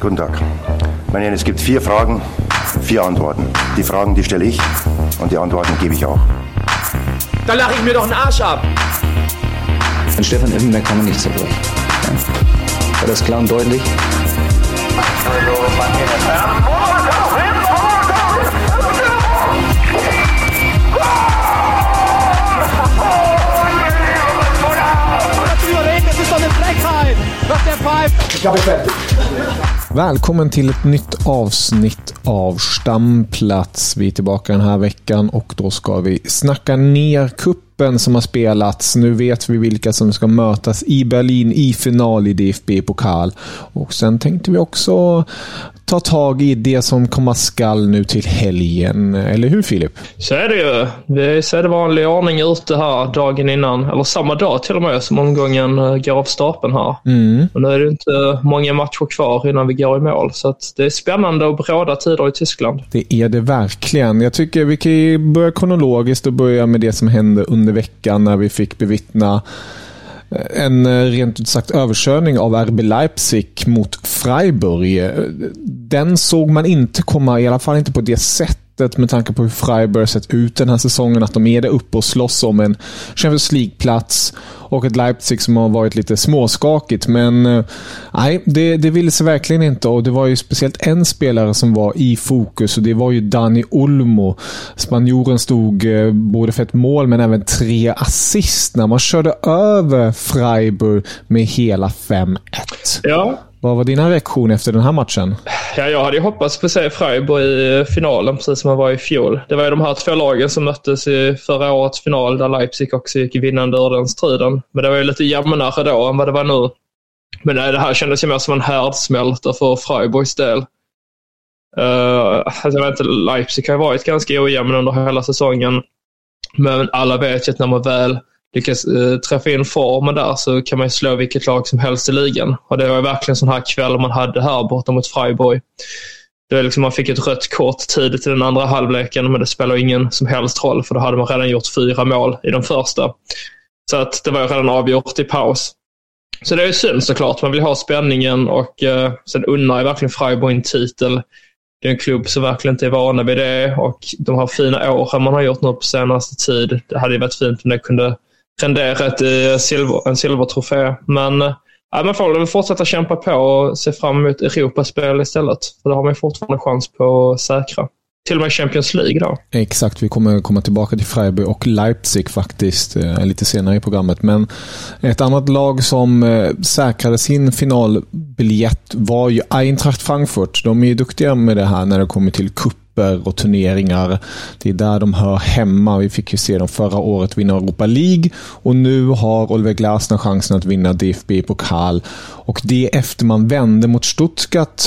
Guten Tag. Meine Herren, es gibt vier Fragen, vier Antworten. Die Fragen, die stelle ich und die Antworten gebe ich auch. Da lache ich mir doch einen Arsch ab. An Stefan Effenberg kann man nicht zerbrechen. Ja. War das klar und deutlich? Välkommen till ett nytt avsnitt av Stamplats. Vi är tillbaka den här veckan och då ska vi snacka ner kuppen som har spelats. Nu vet vi vilka som ska mötas i Berlin i final i DFB-pokal. Och sen tänkte vi också ta tag i det som komma skall nu till helgen. Eller hur Filip? Så är det ju. Vi är i sedvanlig ordning ute här dagen innan, eller samma dag till och med, som omgången eh, går av stapeln här. Mm. Och nu är det inte många matcher kvar innan vi går i mål, så det är spännande och bråda tider i Tyskland. Det är det verkligen. Jag tycker vi kan börja kronologiskt och börja med det som hände under veckan när vi fick bevittna en eh, rent ut sagt överkörning av RB Leipzig mot Freiburg. Eh, den såg man inte komma, i alla fall inte på det sättet med tanke på hur Freiburg sett ut den här säsongen. Att de är där uppe och slåss om en Champions League-plats och ett Leipzig som har varit lite småskakigt. Men eh, nej, det, det ville sig verkligen inte och det var ju speciellt en spelare som var i fokus och det var ju Dani Olmo. Spanjoren stod eh, både för ett mål men även tre assist när man körde över Freiburg med hela 5-1. Ja, vad var dina reaktioner efter den här matchen? Ja, jag hade ju hoppats på att se Freiburg i eh, finalen, precis som man var i fjol. Det var ju de här två lagen som möttes i förra årets final, där Leipzig också gick vinnande ur den striden. Men det var ju lite jämnare då än vad det var nu. Men nej, det här kändes ju mer som en härdsmälta för Freiburgs del. Uh, alltså jag vet inte, Leipzig har ju varit ganska ojämn under hela säsongen. Men alla vet ju att när man väl lyckas eh, träffa in formen där så kan man ju slå vilket lag som helst i ligan. Och det var ju verkligen sån här kväll man hade här borta mot Freiburg. Det var liksom, man fick ett rött kort tidigt i den andra halvleken, men det spelar ingen som helst roll, för då hade man redan gjort fyra mål i den första. Så att det var ju redan avgjort i paus. Så det är ju synd såklart. Man vill ha spänningen och eh, sen unnar jag verkligen Freiburg en titel. Det är en klubb som verkligen inte är vana vid det och de här fina åren man har gjort nu på senaste tid. Det hade ju varit fint om det kunde renderat i eh, silver, en silvertrofé. Men eh, ja, man får väl fortsätta kämpa på och se fram emot Europaspel istället. För det har man ju fortfarande chans på att säkra. Till och med Champions League då. Exakt, vi kommer komma tillbaka till Freiburg och Leipzig faktiskt eh, lite senare i programmet. Men ett annat lag som säkrade sin finalbiljett var ju Eintracht Frankfurt. De är ju duktiga med det här när det kommer till cup kupper och turneringar. Det är där de hör hemma. Vi fick ju se dem förra året vinna Europa League och nu har Oliver Glasner chansen att vinna DFB-pokal. Och det efter man vände mot Stuttgart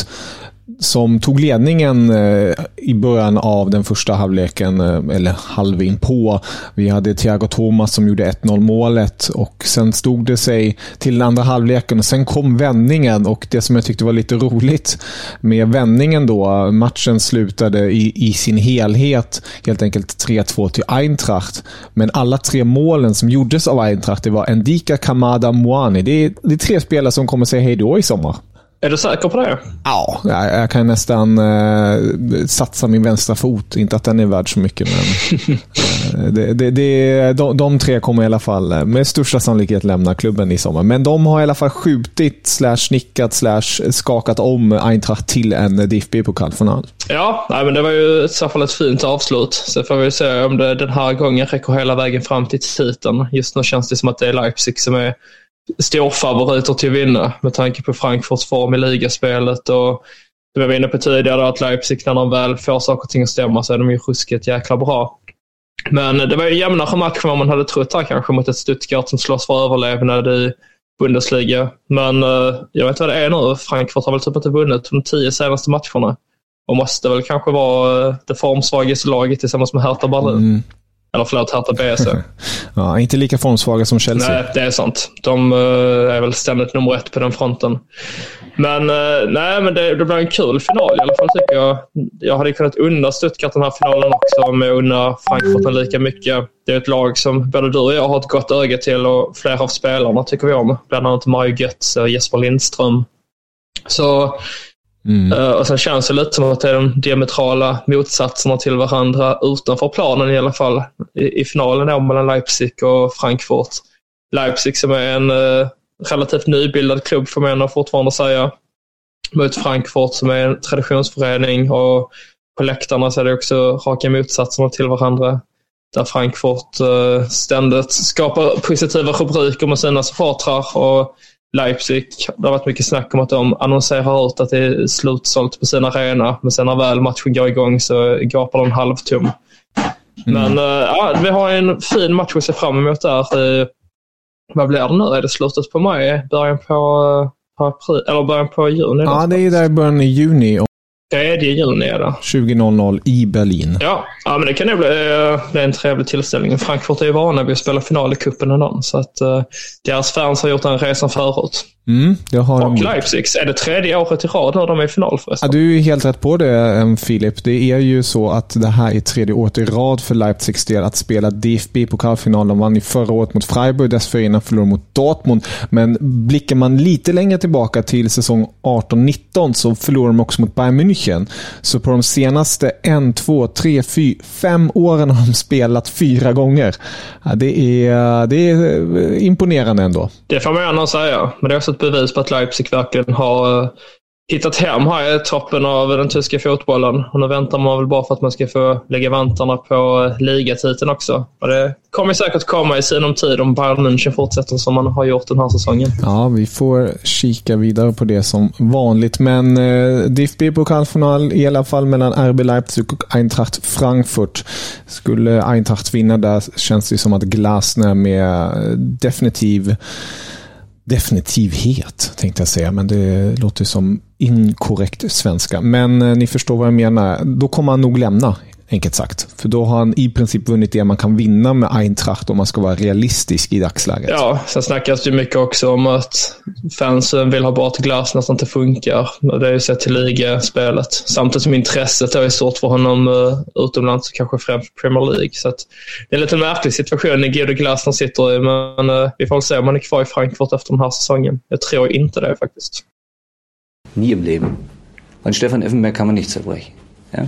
som tog ledningen eh, i början av den första halvleken, eh, eller halv på. Vi hade Thiago Thomas som gjorde 1-0 målet och sen stod det sig till den andra halvleken och sen kom vändningen och det som jag tyckte var lite roligt med vändningen då, matchen slutade i, i sin helhet helt enkelt 3-2 till Eintracht. Men alla tre målen som gjordes av Eintracht, det var Endika, Kamada, Moani. Det är, det är tre spelare som kommer säga hej då i sommar. Är du säker på det? Ja, jag, jag kan nästan eh, satsa min vänstra fot. Inte att den är värd så mycket, men eh, det, det, det, de, de tre kommer i alla fall eh, med största sannolikhet lämna klubben i sommar. Men de har i alla fall skjutit, slash snickat, slash skakat om Eintracht till en DFB-pokalfinal. Ja, nej, men det var ju i så fall ett fint avslut. Så får vi se om det den här gången räcker hela vägen fram till titeln. Just nu känns det som att det är Leipzig som är storfavoriter till att vinna med tanke på Frankfurts form i ligaspelet och som vi var inne på tidigare att Leipzig när de väl får saker och ting att stämma så är de ju ruskigt jäkla bra. Men det var en jämnare match än vad man hade trott här kanske mot ett Stuttgart som slåss för överlevnad i Bundesliga. Men uh, jag vet inte vad det är nu. Frankfurt har väl typ inte vunnit de tio senaste matcherna. Och måste väl kanske vara uh, det formsvagaste laget tillsammans med Hertha Berlin. Mm. Eller förlåt, Hertha BSC. ja, inte lika formsvaga som Chelsea. Nej, det är sant. De uh, är väl ständigt nummer ett på den fronten. Men, uh, nej, men det, det blir en kul final i alla fall tycker jag. Jag hade kunnat unna Stuttgart den här finalen också, men jag unnar Frankfurt den lika mycket. Det är ett lag som både du och jag har ett gott öga till och flera av spelarna tycker vi om. Bland annat Mario Götze och Jesper Lindström. Så Mm. Uh, och sen känns det lite som att det är de diametrala motsatserna till varandra utanför planen i alla fall. I, i finalen då mellan Leipzig och Frankfurt. Leipzig som är en uh, relativt nybildad klubb får man fortfarande säga. Mot Frankfurt som är en traditionsförening och på läktarna så är det också raka motsatserna till varandra. Där Frankfurt uh, ständigt skapar positiva rubriker med sina supportrar och Leipzig, det har varit mycket snack om att de annonserar ut att det är slutsålt på sin arena, men sen när väl matchen går igång så gapar den halvtom. Mm. Men uh, ja, vi har en fin match att se fram emot där. Uh, vad blir det nu? Är det slutet på maj? Början på, uh, på april? Eller början på juni? Ja, det är där i början i juni. 3 juni är det. 20.00 i Berlin. Ja, ja men det kan nog bli, bli eh, en trevlig tillställning. Frankfurt är ju vana vid att spela final i cupen ändå, så att uh, deras fans har gjort den resan förut. Mm, och de... Leipzig, är det tredje året i rad nu de är i final förresten? Ja, du är helt rätt på det, Filip. Det är ju så att det här är tredje året i rad för Leipzigs del att spela DFB-pokalfinal. De vann ju förra året mot Freiburg, dessförinnan förlorade mot Dortmund. Men blickar man lite längre tillbaka till säsong 18-19 så förlorade de också mot Bayern München. Så på de senaste en, två, tre, fyra, fem åren har de spelat fyra gånger. Ja, det, är, det är imponerande ändå. Det får man gärna säga, men det är också ett bevis på att Leipzig verkligen har eh, hittat hem här i toppen av den tyska fotbollen. Och nu väntar man väl bara för att man ska få lägga vantarna på eh, ligatiteln också. Och det kommer säkert komma i sinom tid om Bayern München fortsätter som man har gjort den här säsongen. Ja, vi får kika vidare på det som vanligt. Men eh, DFB-pokalfinal i alla fall mellan RB Leipzig och Eintracht Frankfurt. Skulle Eintracht vinna där känns det som att Glasner med eh, definitiv definitivhet, tänkte jag säga, men det låter som inkorrekt svenska. Men eh, ni förstår vad jag menar. Då kommer han nog lämna enkelt sagt. För då har han i princip vunnit det man kan vinna med Eintracht om man ska vara realistisk i dagsläget. Ja, sen snackas det mycket också om att fansen vill ha bort att det inte funkar. Det är ju sett till ligaspelet. Samtidigt som intresset är stort för honom uh, utomlands, kanske främst Premier League. Så det är en lite märklig situation Guido Glasner sitter i, men uh, vi får se om han är kvar i Frankfurt efter den här säsongen. Jag tror inte det faktiskt. Nie im Leben. Von Stefan Effenberg kann man nicht zerbrechen. Ja?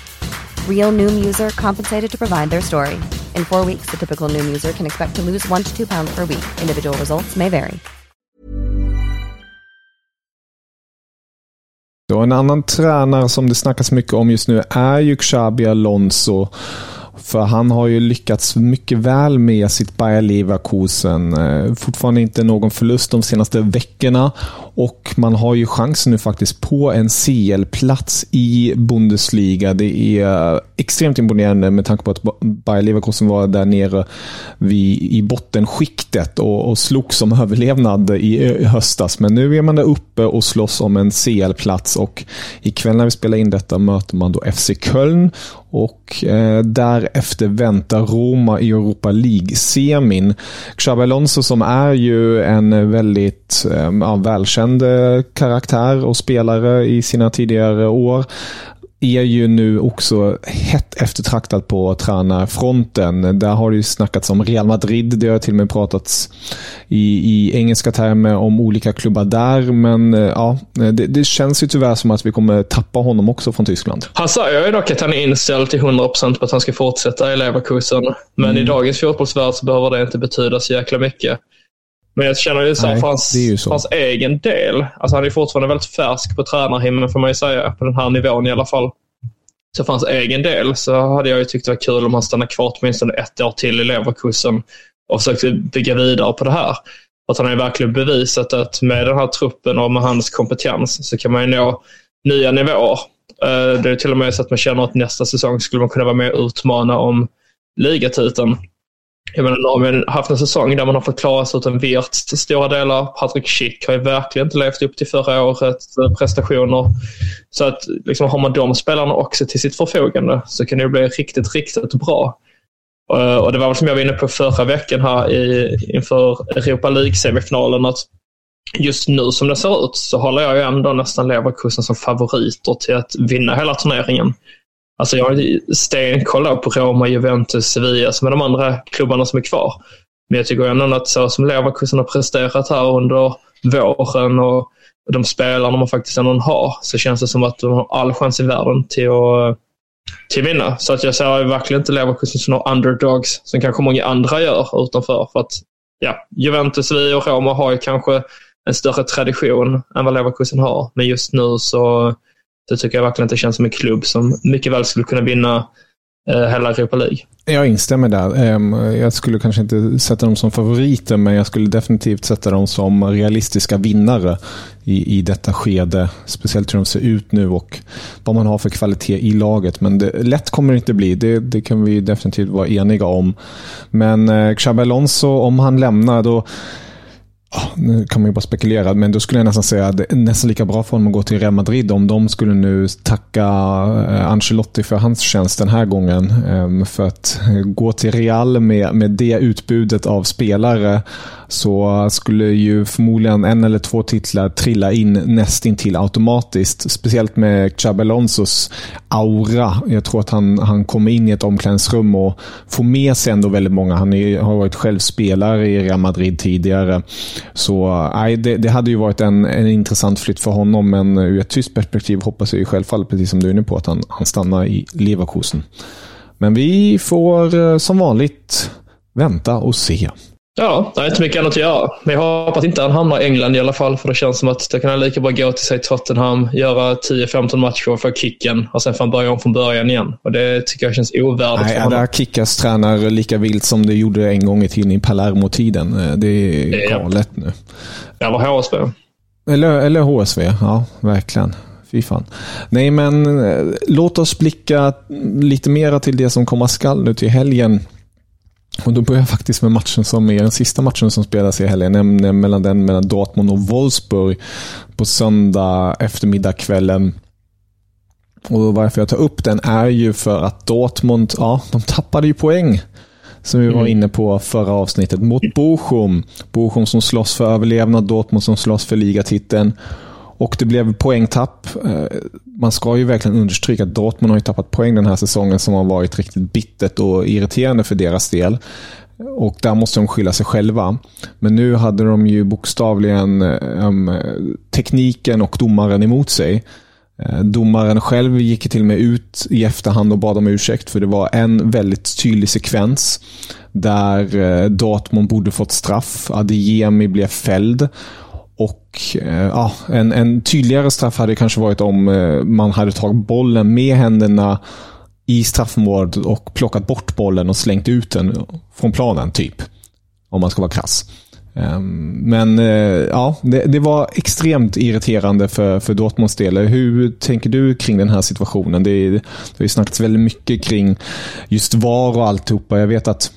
Real Noom user compensated to provide their story. In four weeks, the typical Noom user can expect to lose one to two pounds per week. Individual results may vary. Då en annan tränare som det snackas mycket om just nu är ju Xabi Alonso. För han har ju lyckats mycket väl med sitt Bayer Leverkusen. Eh, fortfarande inte någon förlust de senaste veckorna. Och man har ju chansen nu faktiskt på en CL-plats i Bundesliga. Det är extremt imponerande med tanke på att Bayer Leverkusen var där nere vid, i bottenskiktet och, och slogs om överlevnad i höstas. Men nu är man där uppe och slåss om en CL-plats och ikväll när vi spelar in detta möter man då FC Köln och eh, därefter väntar Roma i Europa League-semin. Xabi Alonso som är ju en väldigt eh, välkänd karaktär och spelare i sina tidigare år är ju nu också hett eftertraktad på tränarfronten. Där har det ju snackats om Real Madrid. Det har till och med pratats i, i engelska termer om olika klubbar där. Men eh, ja, det, det, känns ju tyvärr som att vi kommer tappa honom också från Tyskland. Han säger ju dock att han är inställd till 100% på att han ska fortsätta i Leverkusen. Men mm. i dagens fotbollsvärld så behöver det inte betyda så jäkla mycket. Men jag känner ju så Nej, för, hans, ju så. hans egen del. Alltså han är fortfarande väldigt färsk på tränarhimlen får man ju säga. På den här nivån i alla fall. Så för hans egen del så hade jag ju tyckt det var kul om han stannade kvar åtminstone ett år till i Leverkusen och försökte bygga vidare på det här. Att han har ju verkligen bevisat att med den här truppen och med hans kompetens så kan man ju nå nya nivåer. Eh, det är till och med så att man känner att nästa säsong skulle man kunna vara med och utmana om ligatiteln. Jag menar, har vi haft en säsong där man har fått klara sig utan Wirtz till stora delar. Patrik Schick har ju verkligen inte levt upp till förra årets eh, prestationer. Så att liksom, har man de spelarna också till sitt förfogande så kan det bli riktigt, riktigt bra. Eh, och det var väl som jag var inne på förra veckan här i, inför Europa League-semifinalen att just nu som det ser ut så håller jag ju ändå nästan Leverkusen som favoriter till att vinna hela turneringen. Alltså jag har stenkoll på Roma, Juventus, Sevilla som är de andra klubbarna som är kvar. Men jag tycker ändå att så som Leverkusen har presterat här under våren och de spelarna man faktiskt ändå har så känns det som att de har all chans i världen till att, till att vinna. Så att jag ser verkligen inte Leverkusen som några underdogs som kanske många andra gör utanför. För att ja, Juventus, Sevilla och Roma har ju kanske en större tradition än vad Leverkusen har. Men just nu så det tycker jag verkligen inte känns som en klubb som mycket väl skulle kunna vinna eh, hela Europa League. Jag instämmer där. Ehm, jag skulle kanske inte sätta dem som favoriter, men jag skulle definitivt sätta dem som realistiska vinnare i, i detta skede. Speciellt hur de ser ut nu och vad man har för kvalitet i laget. Men det, lätt kommer det inte bli, det, det kan vi definitivt vara eniga om. Men eh, Xabi Alonso, om han lämnar, då Ah, nu kan man ju bara spekulera, men då skulle jag nästan säga att det är nästan lika bra för honom att gå till Real Madrid om de skulle nu tacka eh, Ancelotti för hans tjänst den här gången. Ehm, för att eh, gå till Real med, med det utbudet av spelare så skulle ju förmodligen en eller två titlar trilla in nästintill automatiskt. Speciellt med Xabi Alonsos aura. Jag tror att han, han kommer in i ett omklädningsrum och får med sig ändå väldigt många. Han är, har varit själv spelare i Real Madrid tidigare. Så nej, det, det, hade ju varit en, en intressant flytt för honom, men ur ett tyst perspektiv hoppas jag ju självfallet, precis som du är inne på, att han, han stannar i Leverkusen. Men vi får eh, som vanligt vänta och se. Ja, det är inte mycket annat att göra. Men jag hoppas inte han hamnar i England i alla fall. För det känns som att det kan lika bra gå till sig Tottenham, göra 10-15 matcher för kicken och sen får han börja om från början igen. Och det tycker jag känns ovärdigt Nej, för honom. Där Kickas tränar lika vilt som det gjorde en gång i tiden i Palermo-tiden. Eh, det är galet ja. nu. Eller HSV. Eller, eller HSV, ja verkligen. Fy fan. Nej, men eh, låt oss blicka lite mera till det som komma skall nu till helgen. Och då börjar jag faktiskt med matchen som är den sista matchen som spelas i helgen, nämligen mellan den mellan Dortmund och Wolfsburg på söndag eftermiddagskvällen. Och varför jag tar upp den är ju för att Dortmund, ja, de tappade ju poäng. Som vi var mm. inne på förra avsnittet mot Bochum. Bochum som slåss för överlevnad, Dortmund som slåss för ligatiteln. Och det blev poängtapp. Eh, man ska ju verkligen understryka att Dortmund har ju tappat poäng den här säsongen som har varit riktigt bittert och irriterande för deras del. Och där måste de skylla sig själva. Men nu hade de ju bokstavligen um, tekniken och domaren emot sig. Eh, domaren själv gick till och med ut i efterhand och bad om ursäkt för det var en väldigt tydlig sekvens där eh, Dortmund borde fått straff. Adeyemi blev fälld Eh, ja, en, en tydligare straff hade kanske varit om eh, man hade tagit bollen med händerna i straffområdet och plockat bort bollen och slängt ut den från planen, typ. Om man ska vara krass. Ehm, men eh, ja, det, det, var extremt irriterande för, för Dortmunds del. Hur tänker du kring den här situationen? Det, det har ju snackats väldigt mycket kring just VAR och alltihopa. Jag vet att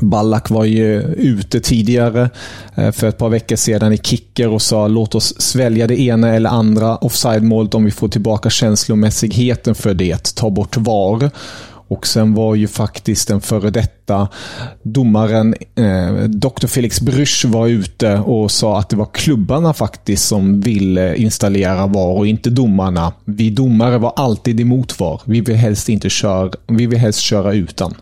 Ballack var ju ute tidigare eh, för ett par veckor sedan i kicker och sa låt oss svälja det ena eller andra offside-målet om vi får tillbaka känslomässigheten för det. Ta bort VAR. Och sen var ju faktiskt den före detta domaren eh, Dr. Felix Brysch var ute och sa att det var klubbarna faktiskt som ville installera VAR och inte domarna. Vi domare var alltid emot VAR. Vi vill helst inte köra, vi vill helst köra utan.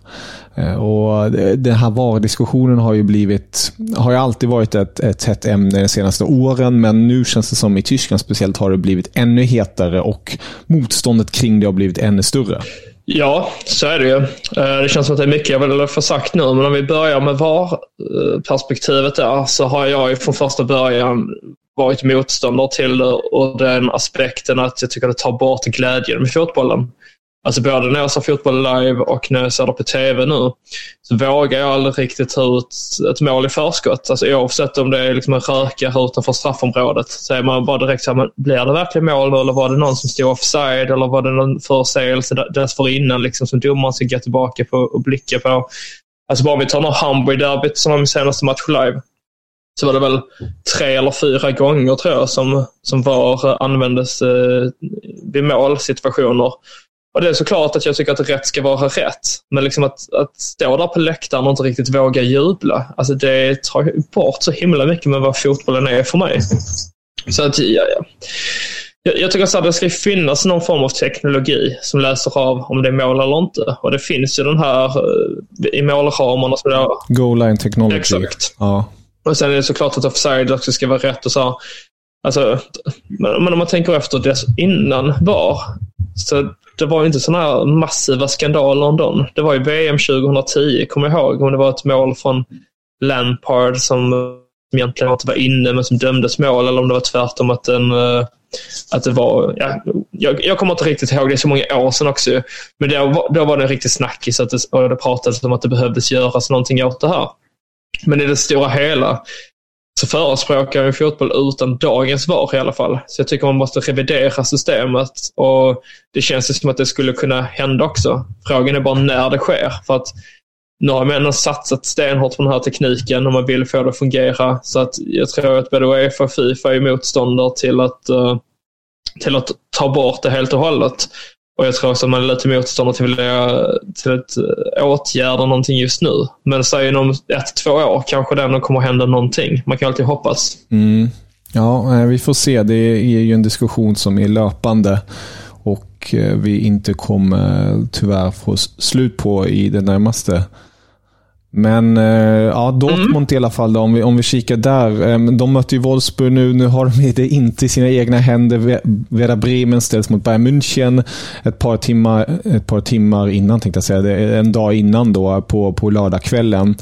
Eh, och den här VAR-diskussionen har ju blivit, har ju alltid varit ett, ett hett ämne de senaste åren, men nu känns det som i Tyskland speciellt har det blivit ännu hetare och motståndet kring det har blivit ännu större. Ja, så är det ju. Eh, det känns som att det är mycket jag vill få sagt nu, men om vi börjar med VAR-perspektivet där så har jag ju från första början varit motståndare till det och den aspekten att jag tycker det tar bort glädjen med fotbollen. Alltså både när jag ser fotboll live och när jag ser det på TV nu så vågar jag aldrig riktigt ta ut ett mål i förskott. Alltså oavsett om det är liksom en röka utanför straffområdet så är man bara direkt så här, men blir det verkligen mål nu eller var det någon som stod offside eller var det någon förseelse dessförinnan liksom, som domaren ska gå tillbaka på och blicka på. Alltså bara om vi tar några Hamburg-derbyt som var min senaste match live så var det väl tre eller fyra gånger tror jag som, som VAR eh, användes eh, vid målsituationer. Och det är såklart att jag tycker att rätt ska vara rätt. Men liksom att, att stå där på läktaren och inte riktigt våga jubla, alltså det tar bort så himla mycket med vad fotbollen är för mig. Så att, ja, ja. Jag, jag tycker att det ska finnas någon form av teknologi som läser av om det är mål eller inte. Och det finns ju den här eh, i målramarna. Som det, Goal line technology. Exakt. Ja. Och sen är det såklart att offside också ska vara rätt och så. Alltså, men om man tänker efter dess innan var, så det var ju inte sådana här massiva skandaler om dem. Det var ju VM 2010, kommer jag ihåg, om det var ett mål från Lampard som egentligen inte var inne men som dömdes mål eller om det var tvärtom att den eh, att det var, ja, jag, jag kommer inte riktigt ihåg, det är så många år sedan också. Men då, då var det en riktig snackis att det, och det pratades om att det behövdes göras någonting åt det här. Men i det stora hela så förespråkar jag fotboll utan dagens VAR i alla fall. Så jag tycker man måste revidera systemet och det känns ju som att det skulle kunna hända också. Frågan är bara när det sker. För att nu har man ändå satsat stenhårt på den här tekniken och man vill få det att fungera. Så att jag tror att både Uefa och Fifa är motståndare till att, eh, till att ta bort det helt och hållet. Och jag tror också att man är lite motståndare till, till att eh, åtgärda någonting just nu. Men säg inom ett, två år kanske det ändå kommer hända någonting. Man kan alltid hoppas. Mm. Ja, eh, vi får se. Det är ju en diskussion som är löpande och eh, vi inte kommer tyvärr få slut på i det närmaste. Men eh, ja, Dortmund mm. i alla fall, då, om, vi, om vi kikar där. Eh, de möter ju Wolfsburg nu. Nu har de det inte i sina egna händer. Werder Bremen ställs mot Bayern München ett par timmar, ett par timmar innan, tänkte jag säga. En dag innan då, på, på lördagskvällen.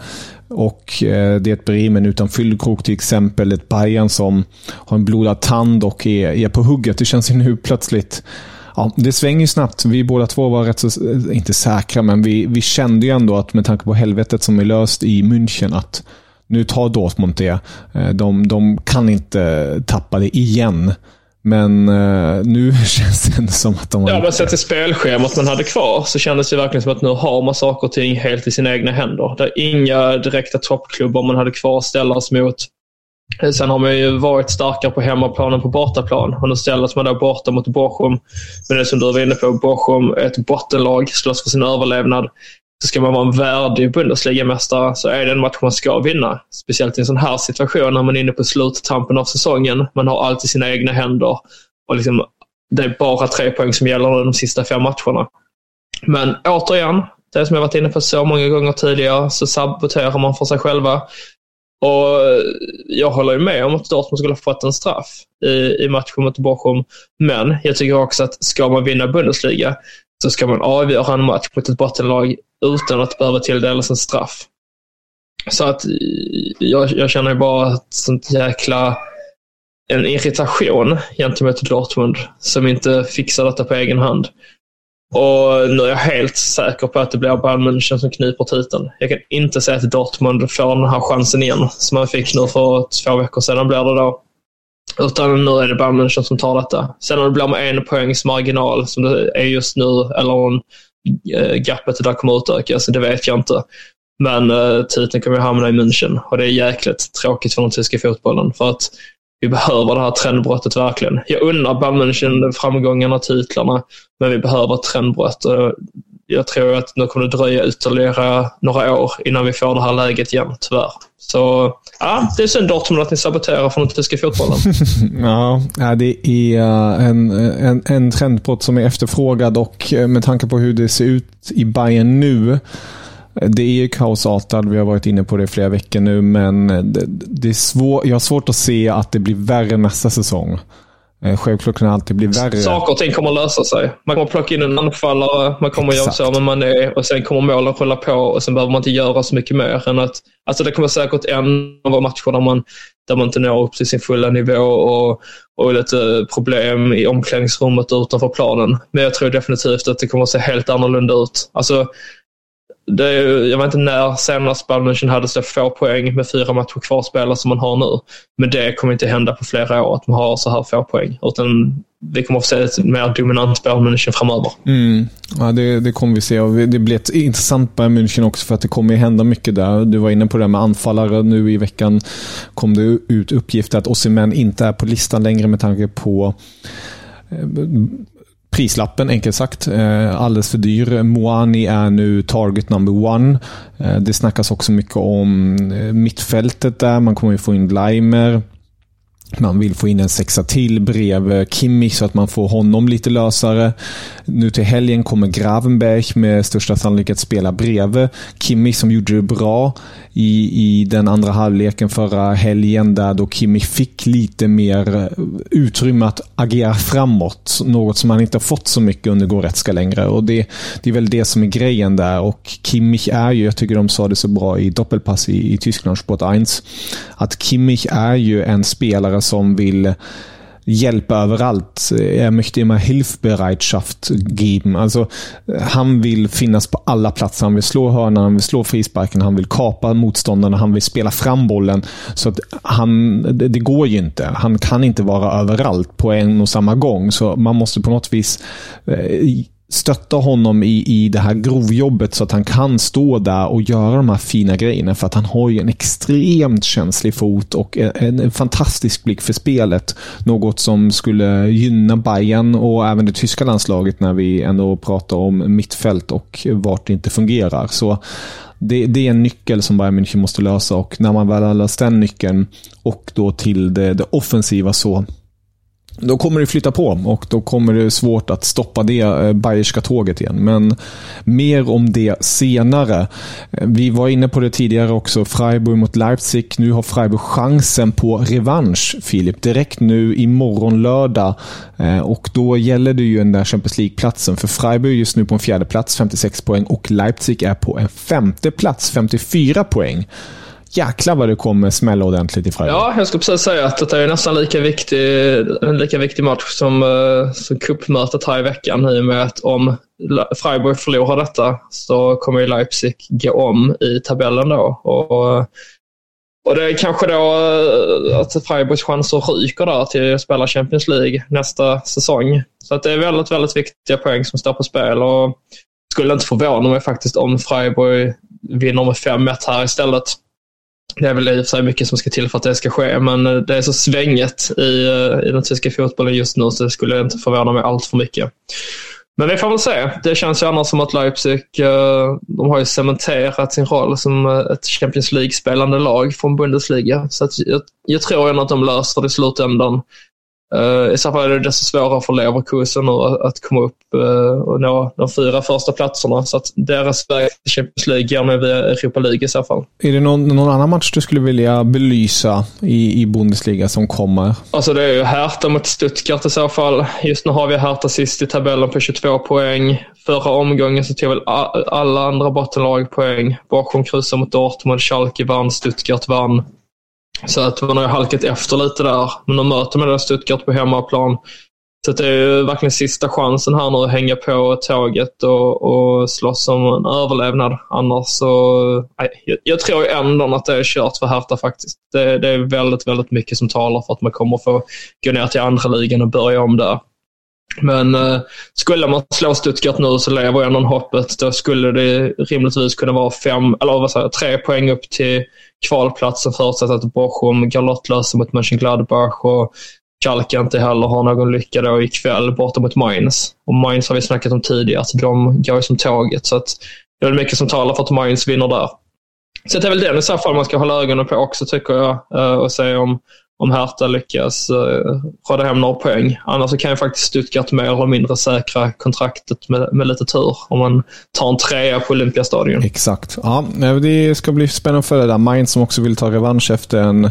Och eh, det är ett Bremen utan fyllkrok till exempel. Ett Bayern som har en blodad tand och är, är på hugget. Det känns ju nu plötsligt Ja, det svänger snabbt. Vi båda två var rätt så, inte säkra, men vi, vi kände ju ändå att med tanke på helvetet som är löst i München, att nu tar Dortmund det. Eh, de, de kan inte tappa det igen. Men uh, nu känns det som att de har... Ja, men sett till spelschemat man hade kvar så kändes det verkligen som att nu har man saker och ting helt i sina egna händer. Det är inga direkta toppklubbar man hade kvar ställas mot. Eh, sen har man ju varit starkare på hemmaplan än på bortaplan och nu ställs man då borta mot Bochum. Men det som du var inne på, Bochum är ett bottenlag, slåss för sin överlevnad. Så ska man vara en värdig Bundesligamästare så är det en match man ska vinna. Speciellt i en sån här situation när man är inne på sluttampen av säsongen. Man har allt i sina egna händer. Och liksom, det är bara tre poäng som gäller de sista fem matcherna. Men återigen, det som jag varit inne på så många gånger tidigare, så saboterar man för sig själva. Och jag håller ju med om att Dortmund skulle ha fått en straff i, i matchen mot Bochum. Men jag tycker också att ska man vinna Bundesliga så ska man avgöra en match mot ett bottenlag utan att behöva tilldelas en straff. Så att eh, jag, jag känner ju bara ett sånt jäkla en irritation gentemot Dortmund som inte fixar detta på egen hand. Och nu är jag helt säker på att det blir Bayern München som kniper titeln. Jag kan inte säga att Dortmund får den här chansen igen som man fick nu för två veckor sedan blir det då. Utan nu är det Bayern München som tar detta. Sen om det blir med en poängs marginal som det är just nu eller om eh, gapet där kommer utökas, alltså, det vet jag inte. Men eh, titeln kommer hamna i München och det är jäkligt tråkigt för den tyska fotbollen. För att vi behöver det här trendbrottet verkligen. Jag unnar Bayern framgångarna och titlarna, men vi behöver ett trendbrott. jag tror att nu kommer det dröja ytterligare några år innan vi får det här läget igen, tyvärr. Så ja, det är synd Dortmund att ni saboterar från den tyska fotbollen. ja, det är en, en, en trendbrott som är efterfrågad och med tanke på hur det ser ut i Bayern nu det är ju kaosartat, vi har varit inne på det i flera veckor nu, men det, det är svår, jag har svårt att se att det blir värre nästa säsong. Eh, självklart kan det alltid bli värre. Saker och ting kommer att lösa sig. Man kommer plocka in en anfallare, man kommer att göra så med Mané och sen kommer målen rulla på och sen behöver man inte göra så mycket mer än att... Alltså det kommer säkert en av matcher där man, där man inte når upp till sin fulla nivå och, och lite problem i omklädningsrummet utanför planen. Men jag tror definitivt att det kommer att se helt annorlunda ut. Alltså, det jag vet inte när senast Bayern München hade så få poäng med fyra matcher kvar spela som man har nu. Men det kommer inte hända på flera år att man har så här få poäng. Utan vi kommer att få se ett mer dominant Bayern München framöver. Mm. Ja, det, det kommer vi se. Och det blir ett intressant Bayern München också för att det kommer hända mycket där. Du var inne på det med anfallare. Nu i veckan kom det ut uppgifter att Osimhen inte är på listan längre med tanke på eh, prislappen, enkelt sagt. Eh, alldeles för dyr. Moani är nu target number one. Eh, det snackas också mycket om eh, mittfältet där. Man kommer ju få in Bleimer. Man vill få in en sexa till bredvid Kimmich så att man får honom lite lösare. Nu till helgen kommer Gravenberg med största sannolikhet spela bredvid Kimmich som gjorde det bra i, i den andra halvleken förra helgen där då Kimmich fick lite mer utrymme att agera framåt. Något som han inte har fått så mycket under Goretzka längre. Och det, det är väl det som är grejen där. Och Kimmich är ju, jag tycker de sa det så bra i Doppelpass i, i Tyskland, Sport 1, att Kimmich är ju en spelare som vill hjälpa överallt. Er möchte immer Hilfbereitschaft geben. Alltså, han vill finnas på alla platser. Han vill slå hörnan, han vill slå frisparken, han vill kapa motståndarna, han vill spela fram bollen. Så att han, det, det går ju inte. Han kan inte vara överallt på en och samma gång. Så man måste på något vis eh, stötta honom i, i det här grovjobbet så att han kan stå där och göra de här fina grejerna. För att han har ju en extremt känslig fot och en, en fantastisk blick för spelet. Något som skulle gynna Bayern och även det tyska landslaget när vi ändå pratar om mittfält och vart det inte fungerar. Så det, det, är en nyckel som Bayern München måste lösa och när man väl har löst den nyckeln och då till det, det offensiva så då kommer det flytta på och då kommer det svårt att stoppa det eh, bayerska tåget igen. Men mer om det senare. Eh, vi var inne på det tidigare också. Freiburg mot Leipzig. Nu har Freiburg chansen på revansch, Filip. Direkt nu imorgon lördag. Eh, och då gäller det ju den där Champions League-platsen. För Freiburg är just nu på en fjärde plats, 56 poäng. Och Leipzig är på en femte plats, 54 poäng jäklar vad det kommer smälla ordentligt i Freiburg. Ja, jag skulle precis säga att det är nästan lika viktig, en lika viktig match som, eh, som cupmötet här i veckan i och med att om Freiburg förlorar detta så kommer Leipzig gå om i tabellen då. Och, och det är kanske då eh, att Freiburgs chanser ryker där till att spela Champions League nästa säsong. Så att det är väldigt, väldigt viktiga poäng som står på spel. Och skulle inte förvåna mig faktiskt om Freiburg vinner med 5-1 här istället. Det är väl i och för sig mycket som ska till för att det ska ske, men eh, det är så svänget i, eh, i den tyska fotbollen just nu så det skulle inte förvåna mig allt för mycket. Men vi får väl se. Det känns ju annars som att Leipzig, eh, de har ju cementerat sin roll som ett Champions League-spelande lag från Bundesliga. Så jag, jag tror ändå att de löser det i slutändan. Uh, I så fall är det desto svårare för Leverkusen att komma upp uh, och nå de fyra första platserna. Så att deras väg till Champions League går nu via Europa League i så fall. Är det någon, någon annan match du skulle vilja belysa i, i Bundesliga som kommer? Alltså det är ju Hertha mot Stuttgart i så fall. Just nu har vi Hertha sist i tabellen på 22 poäng. Förra omgången så tog väl alla andra bottenlag poäng. Bochum kryssade mot Dortmund, Schalke vann, Stuttgart vann. Så att man har halkat efter lite där. Men de möter med Stuttgart på hemmaplan. Så det är ju verkligen sista chansen här nu att hänga på tåget och, och slåss om en överlevnad. Annars så... Nej, jag, jag tror ändå att det är kört för Hertha faktiskt. Det, det, är väldigt, väldigt mycket som talar för att man kommer få gå ner till andra ligan och börja om där. Men eh, skulle man slå Stuttgart nu så lever ändå hoppet. Då skulle det rimligtvis kunna vara fem, eller vad säger, tre poäng upp till kvalplatsen förutsatt att Bochum går lottlösa mot Mönchengladbach och Schalke inte heller har någon lycka då ikväll borta mot Mainz. Och Mainz har vi snackat om tidigare, så de går ju som tåget. Så att det är mycket som talar för att Mainz vinner där. Så det är väl den i så fall man ska hålla ögonen på också tycker jag. Eh, och se om, om Hertha lyckas uh, råda hem några poäng. Annars så kan ju faktiskt Stuttgart mer eller mindre säkra kontraktet med, med lite tur. Om man tar en trea på Olympiastadion. Exakt. Ja, det ska bli spännande att följa där. Mainz som också vill ta revansch efter en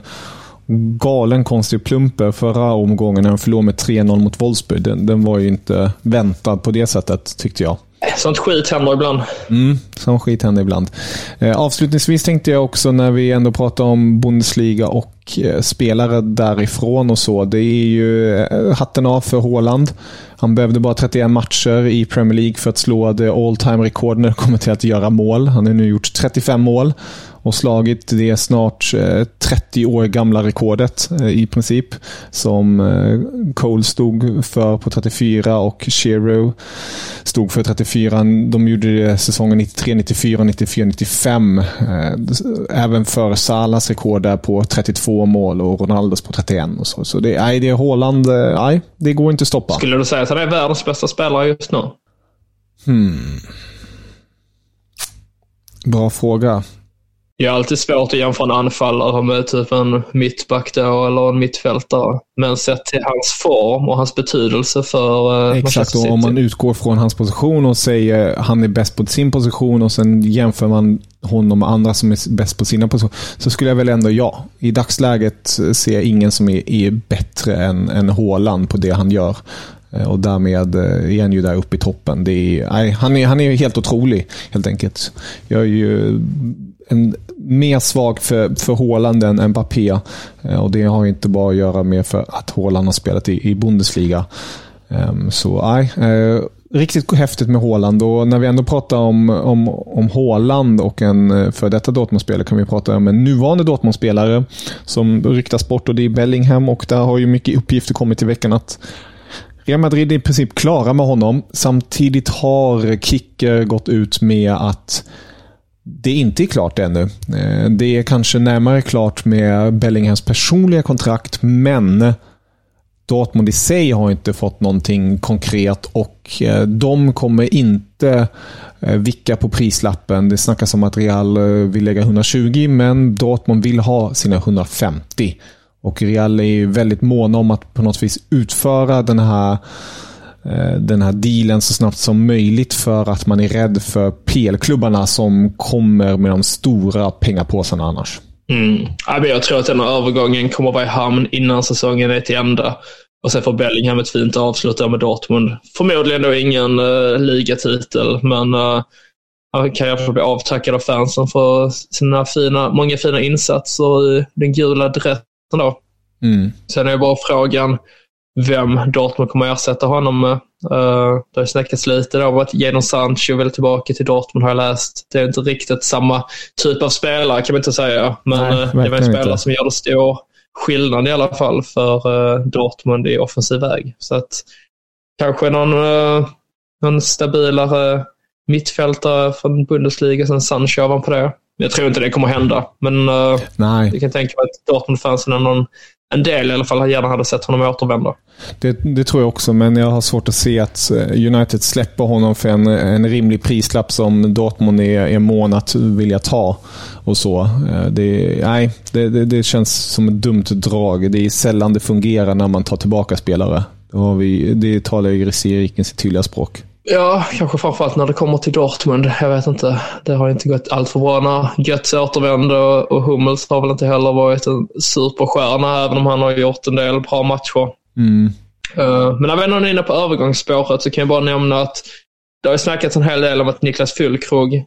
galen konstig plumper förra omgången när de förlorade med 3-0 mot Wolfsburg. Den, den var ju inte väntad på det sättet, tyckte jag. Sånt skit händer ibland. Mm, sånt skit händer ibland. Eh, avslutningsvis tänkte jag också när vi ändå pratar om Bundesliga och eh, spelare därifrån och så. Det är ju eh, hatten av för Håland. Han behövde bara 31 matcher i Premier League för att slå det all time rekord när det kommer till att göra mål. Han har nu gjort 35 mål och slagit det snart 30 eh, år gamla rekordet eh, i princip. Som eh, Cole stod för på 34 och Shero stod för 34. De gjorde det säsongen 93, 94, 94, 95. Även för Salas rekord där på 32 mål och Ronaldos på 31. Och så. så det, nej, det är Haaland. Nej, det går inte att stoppa. Skulle du säga att han är världens bästa spelare just nu? Hmm. Bra fråga. Det är alltid svårt att jämföra en anfallare med typ en mittback då, eller en mittfältare. Men sett till hans form och hans betydelse för uh, Exakt, och om man utgår från hans position och säger att han är bäst på sin position och sen jämför man honom med andra som är bäst på sina positioner. Så skulle jag väl ändå, ja. I dagsläget ser jag ingen som är, är bättre än, än Haaland på det han gör. Eh, och därmed eh, är han ju där uppe i toppen. Det är, nej, han, är, han är helt otrolig, helt enkelt. Jag är ju en, mer svag för, för Haaland än Mbappé. Eh, och det har inte bara att göra med för att Haaland har spelat i, i Bundesliga. Eh, så nej, eh, riktigt häftigt med Haaland. Och när vi ändå pratar om, om, om Haaland och en eh, för detta Dortmund-spelare kan vi prata om en nuvarande Dortmund-spelare som ryktas bort och det är Bellingham. Och där har ju mycket uppgifter kommit i veckan att Real Madrid är i princip klara med honom. Samtidigt har Kicker gått ut med att det inte är klart ännu. Eh, det är kanske närmare klart med Bellinghams personliga kontrakt, men Dortmund i sig har inte fått någonting konkret och eh, de kommer inte eh, vicka på prislappen. Det snackas om att Real vill lägga 120, men Dortmund vill ha sina 150. Och Real är väldigt måna om att på något vis utföra den här den här dealen så snabbt som möjligt för att man är rädd för PL-klubbarna som kommer med de stora pengapåsarna annars. Mm. Jag tror att den här övergången kommer vara i hamn innan säsongen är till ända. Och sen får Bellingham ett fint avslut där med Dortmund. Förmodligen då ingen uh, ligatitel, men uh, han kan i alla fall bli avtackad av fansen för sina fina, många fina insatser i den gula. Då. Mm. Sen är bara frågan, vem Dortmund kommer att ersätta honom med. Uh, det har snackats lite om att Jadon Sancho vill tillbaka till Dortmund har jag läst. Det är inte riktigt samma typ av spelare kan man inte säga. Men Nej, uh, det var en spelare inte. som gör det stor skillnad i alla fall för uh, Dortmund i offensiv väg. Så att kanske någon, uh, någon stabilare mittfältare från Bundesliga sen Sancho ovanpå det. Jag tror inte det kommer hända, men uh, Nej. jag kan tänka mig att Dortmund-fansen är någon en del i alla fall gärna hade sett honom återvända. Det, det, tror jag också, men jag har svårt att se att eh, United släpper honom för en, en rimlig prislapp som Dortmund är, är mån att vilja ta. och så. Eh, det, nej, det, det, det, känns som ett dumt drag. Det är sällan det fungerar när man tar tillbaka spelare. Det, har vi, det talar ju Risiriken sitt tydliga språk. Ja, kanske framförallt när det kommer till Dortmund. Jag vet inte. Det har inte gått allt för bra när Götz återvände och Hummels har väl inte heller varit en superstjärna, även om han har gjort en del bra matcher. Mm. Uh, men när vi ändå är inne på övergångsspåret så kan jag bara nämna att det har snackats en hel del om att Niklas Füllkrog,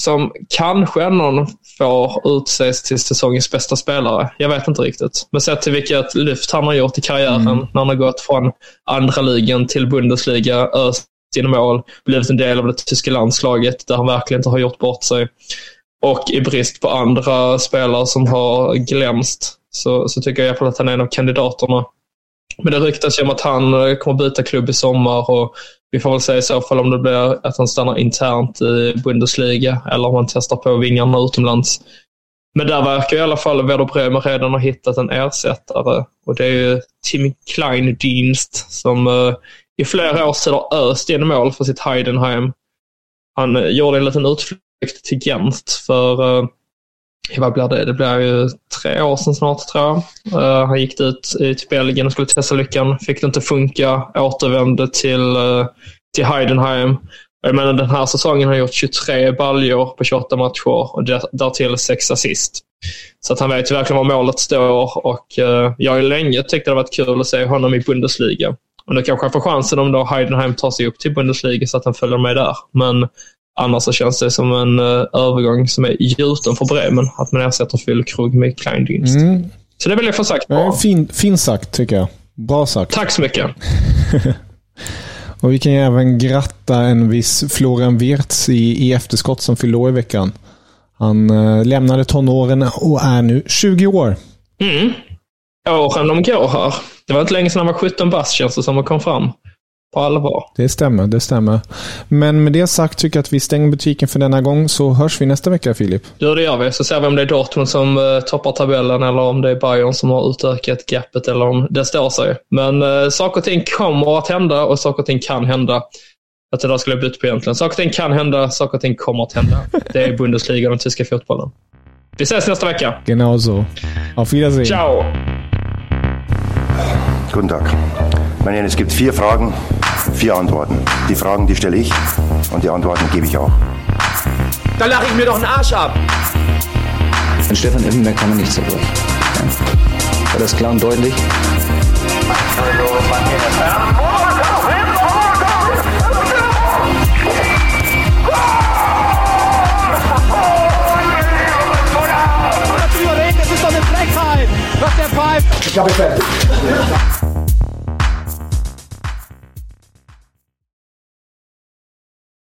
som kanske någon får utses till säsongens bästa spelare. Jag vet inte riktigt. Men sett till vilket lyft han har gjort i karriären mm. när han har gått från andra ligan till Bundesliga, öst sina mål, blivit en del av det tyska landslaget där han verkligen inte har gjort bort sig. Och i brist på andra spelare som har glänst så, så tycker jag i alla fall att han är en av kandidaterna. Men det ryktas ju om att han eh, kommer byta klubb i sommar och vi får väl se i så fall om det blir att han stannar internt i Bundesliga eller om han testar på vingarna utomlands. Men där verkar i alla fall Werder Bremer redan ha hittat en ersättare. Och det är ju Tim Kleindienst som uh, i flera år sedan öst in mål för sitt Heidenheim. Han eh, gjorde en liten utflykt till Gent för, uh, vad blir det? Det blir ju tre år sedan snart tror jag. Uh, han gick ut till Belgien och skulle testa lyckan. Fick det inte funka. Återvände till, till Heidenheim. Jag menar den här säsongen har han gjort 23 baljor på 28 matcher och därtill 6 assist. Så att han vet verkligen var målet står och uh, jag har länge tyckt det varit kul att se honom i Bundesliga. Och nu kanske han får chansen om då Heidenheim tar sig upp till Bundesliga så att han följer med där. Men annars så känns det som en uh, övergång som är gjuten för Bremen. Att man ersätter Füllkrug med Kleindienst. Mm. Så det vill jag få sagt. Bra. Fin, fin sagt tycker jag. Bra sagt. Tack så mycket. Och vi kan ju även gratta en viss Florian Wirtz i, i efterskott som fyllde år i veckan. Han eh, lämnade tonåren och är nu 20 år. Mm. Åren de går här. Det var inte länge sedan han var 17 bast känns det som och kom fram på allvar. Det stämmer, det stämmer. Men med det sagt tycker jag att vi stänger butiken för denna gång, så hörs vi nästa vecka, Filip. Ja, det gör vi. Så ser vi om det är Dortmund som uh, toppar tabellen eller om det är Bayern som har utökat gapet eller om det står sig. Men uh, saker och ting kommer att hända och saker och ting kan hända. Att det där skulle jag byta på egentligen. Saker och ting kan hända, saker och ting kommer att hända. Det är Bundesliga och den tyska fotbollen. Vi ses nästa vecka. Genau so. Auf Wiedersehen. Ciao. Guten Tag. Meine Herren, es gibt vier Fragen, vier Antworten. Die Fragen, die stelle ich und die Antworten gebe ich auch. Da lache ich mir doch einen Arsch ab. An Stefan Effenberg kann man nicht zerbrechen. Ja. War das klar und deutlich? Das ist doch Já percebe.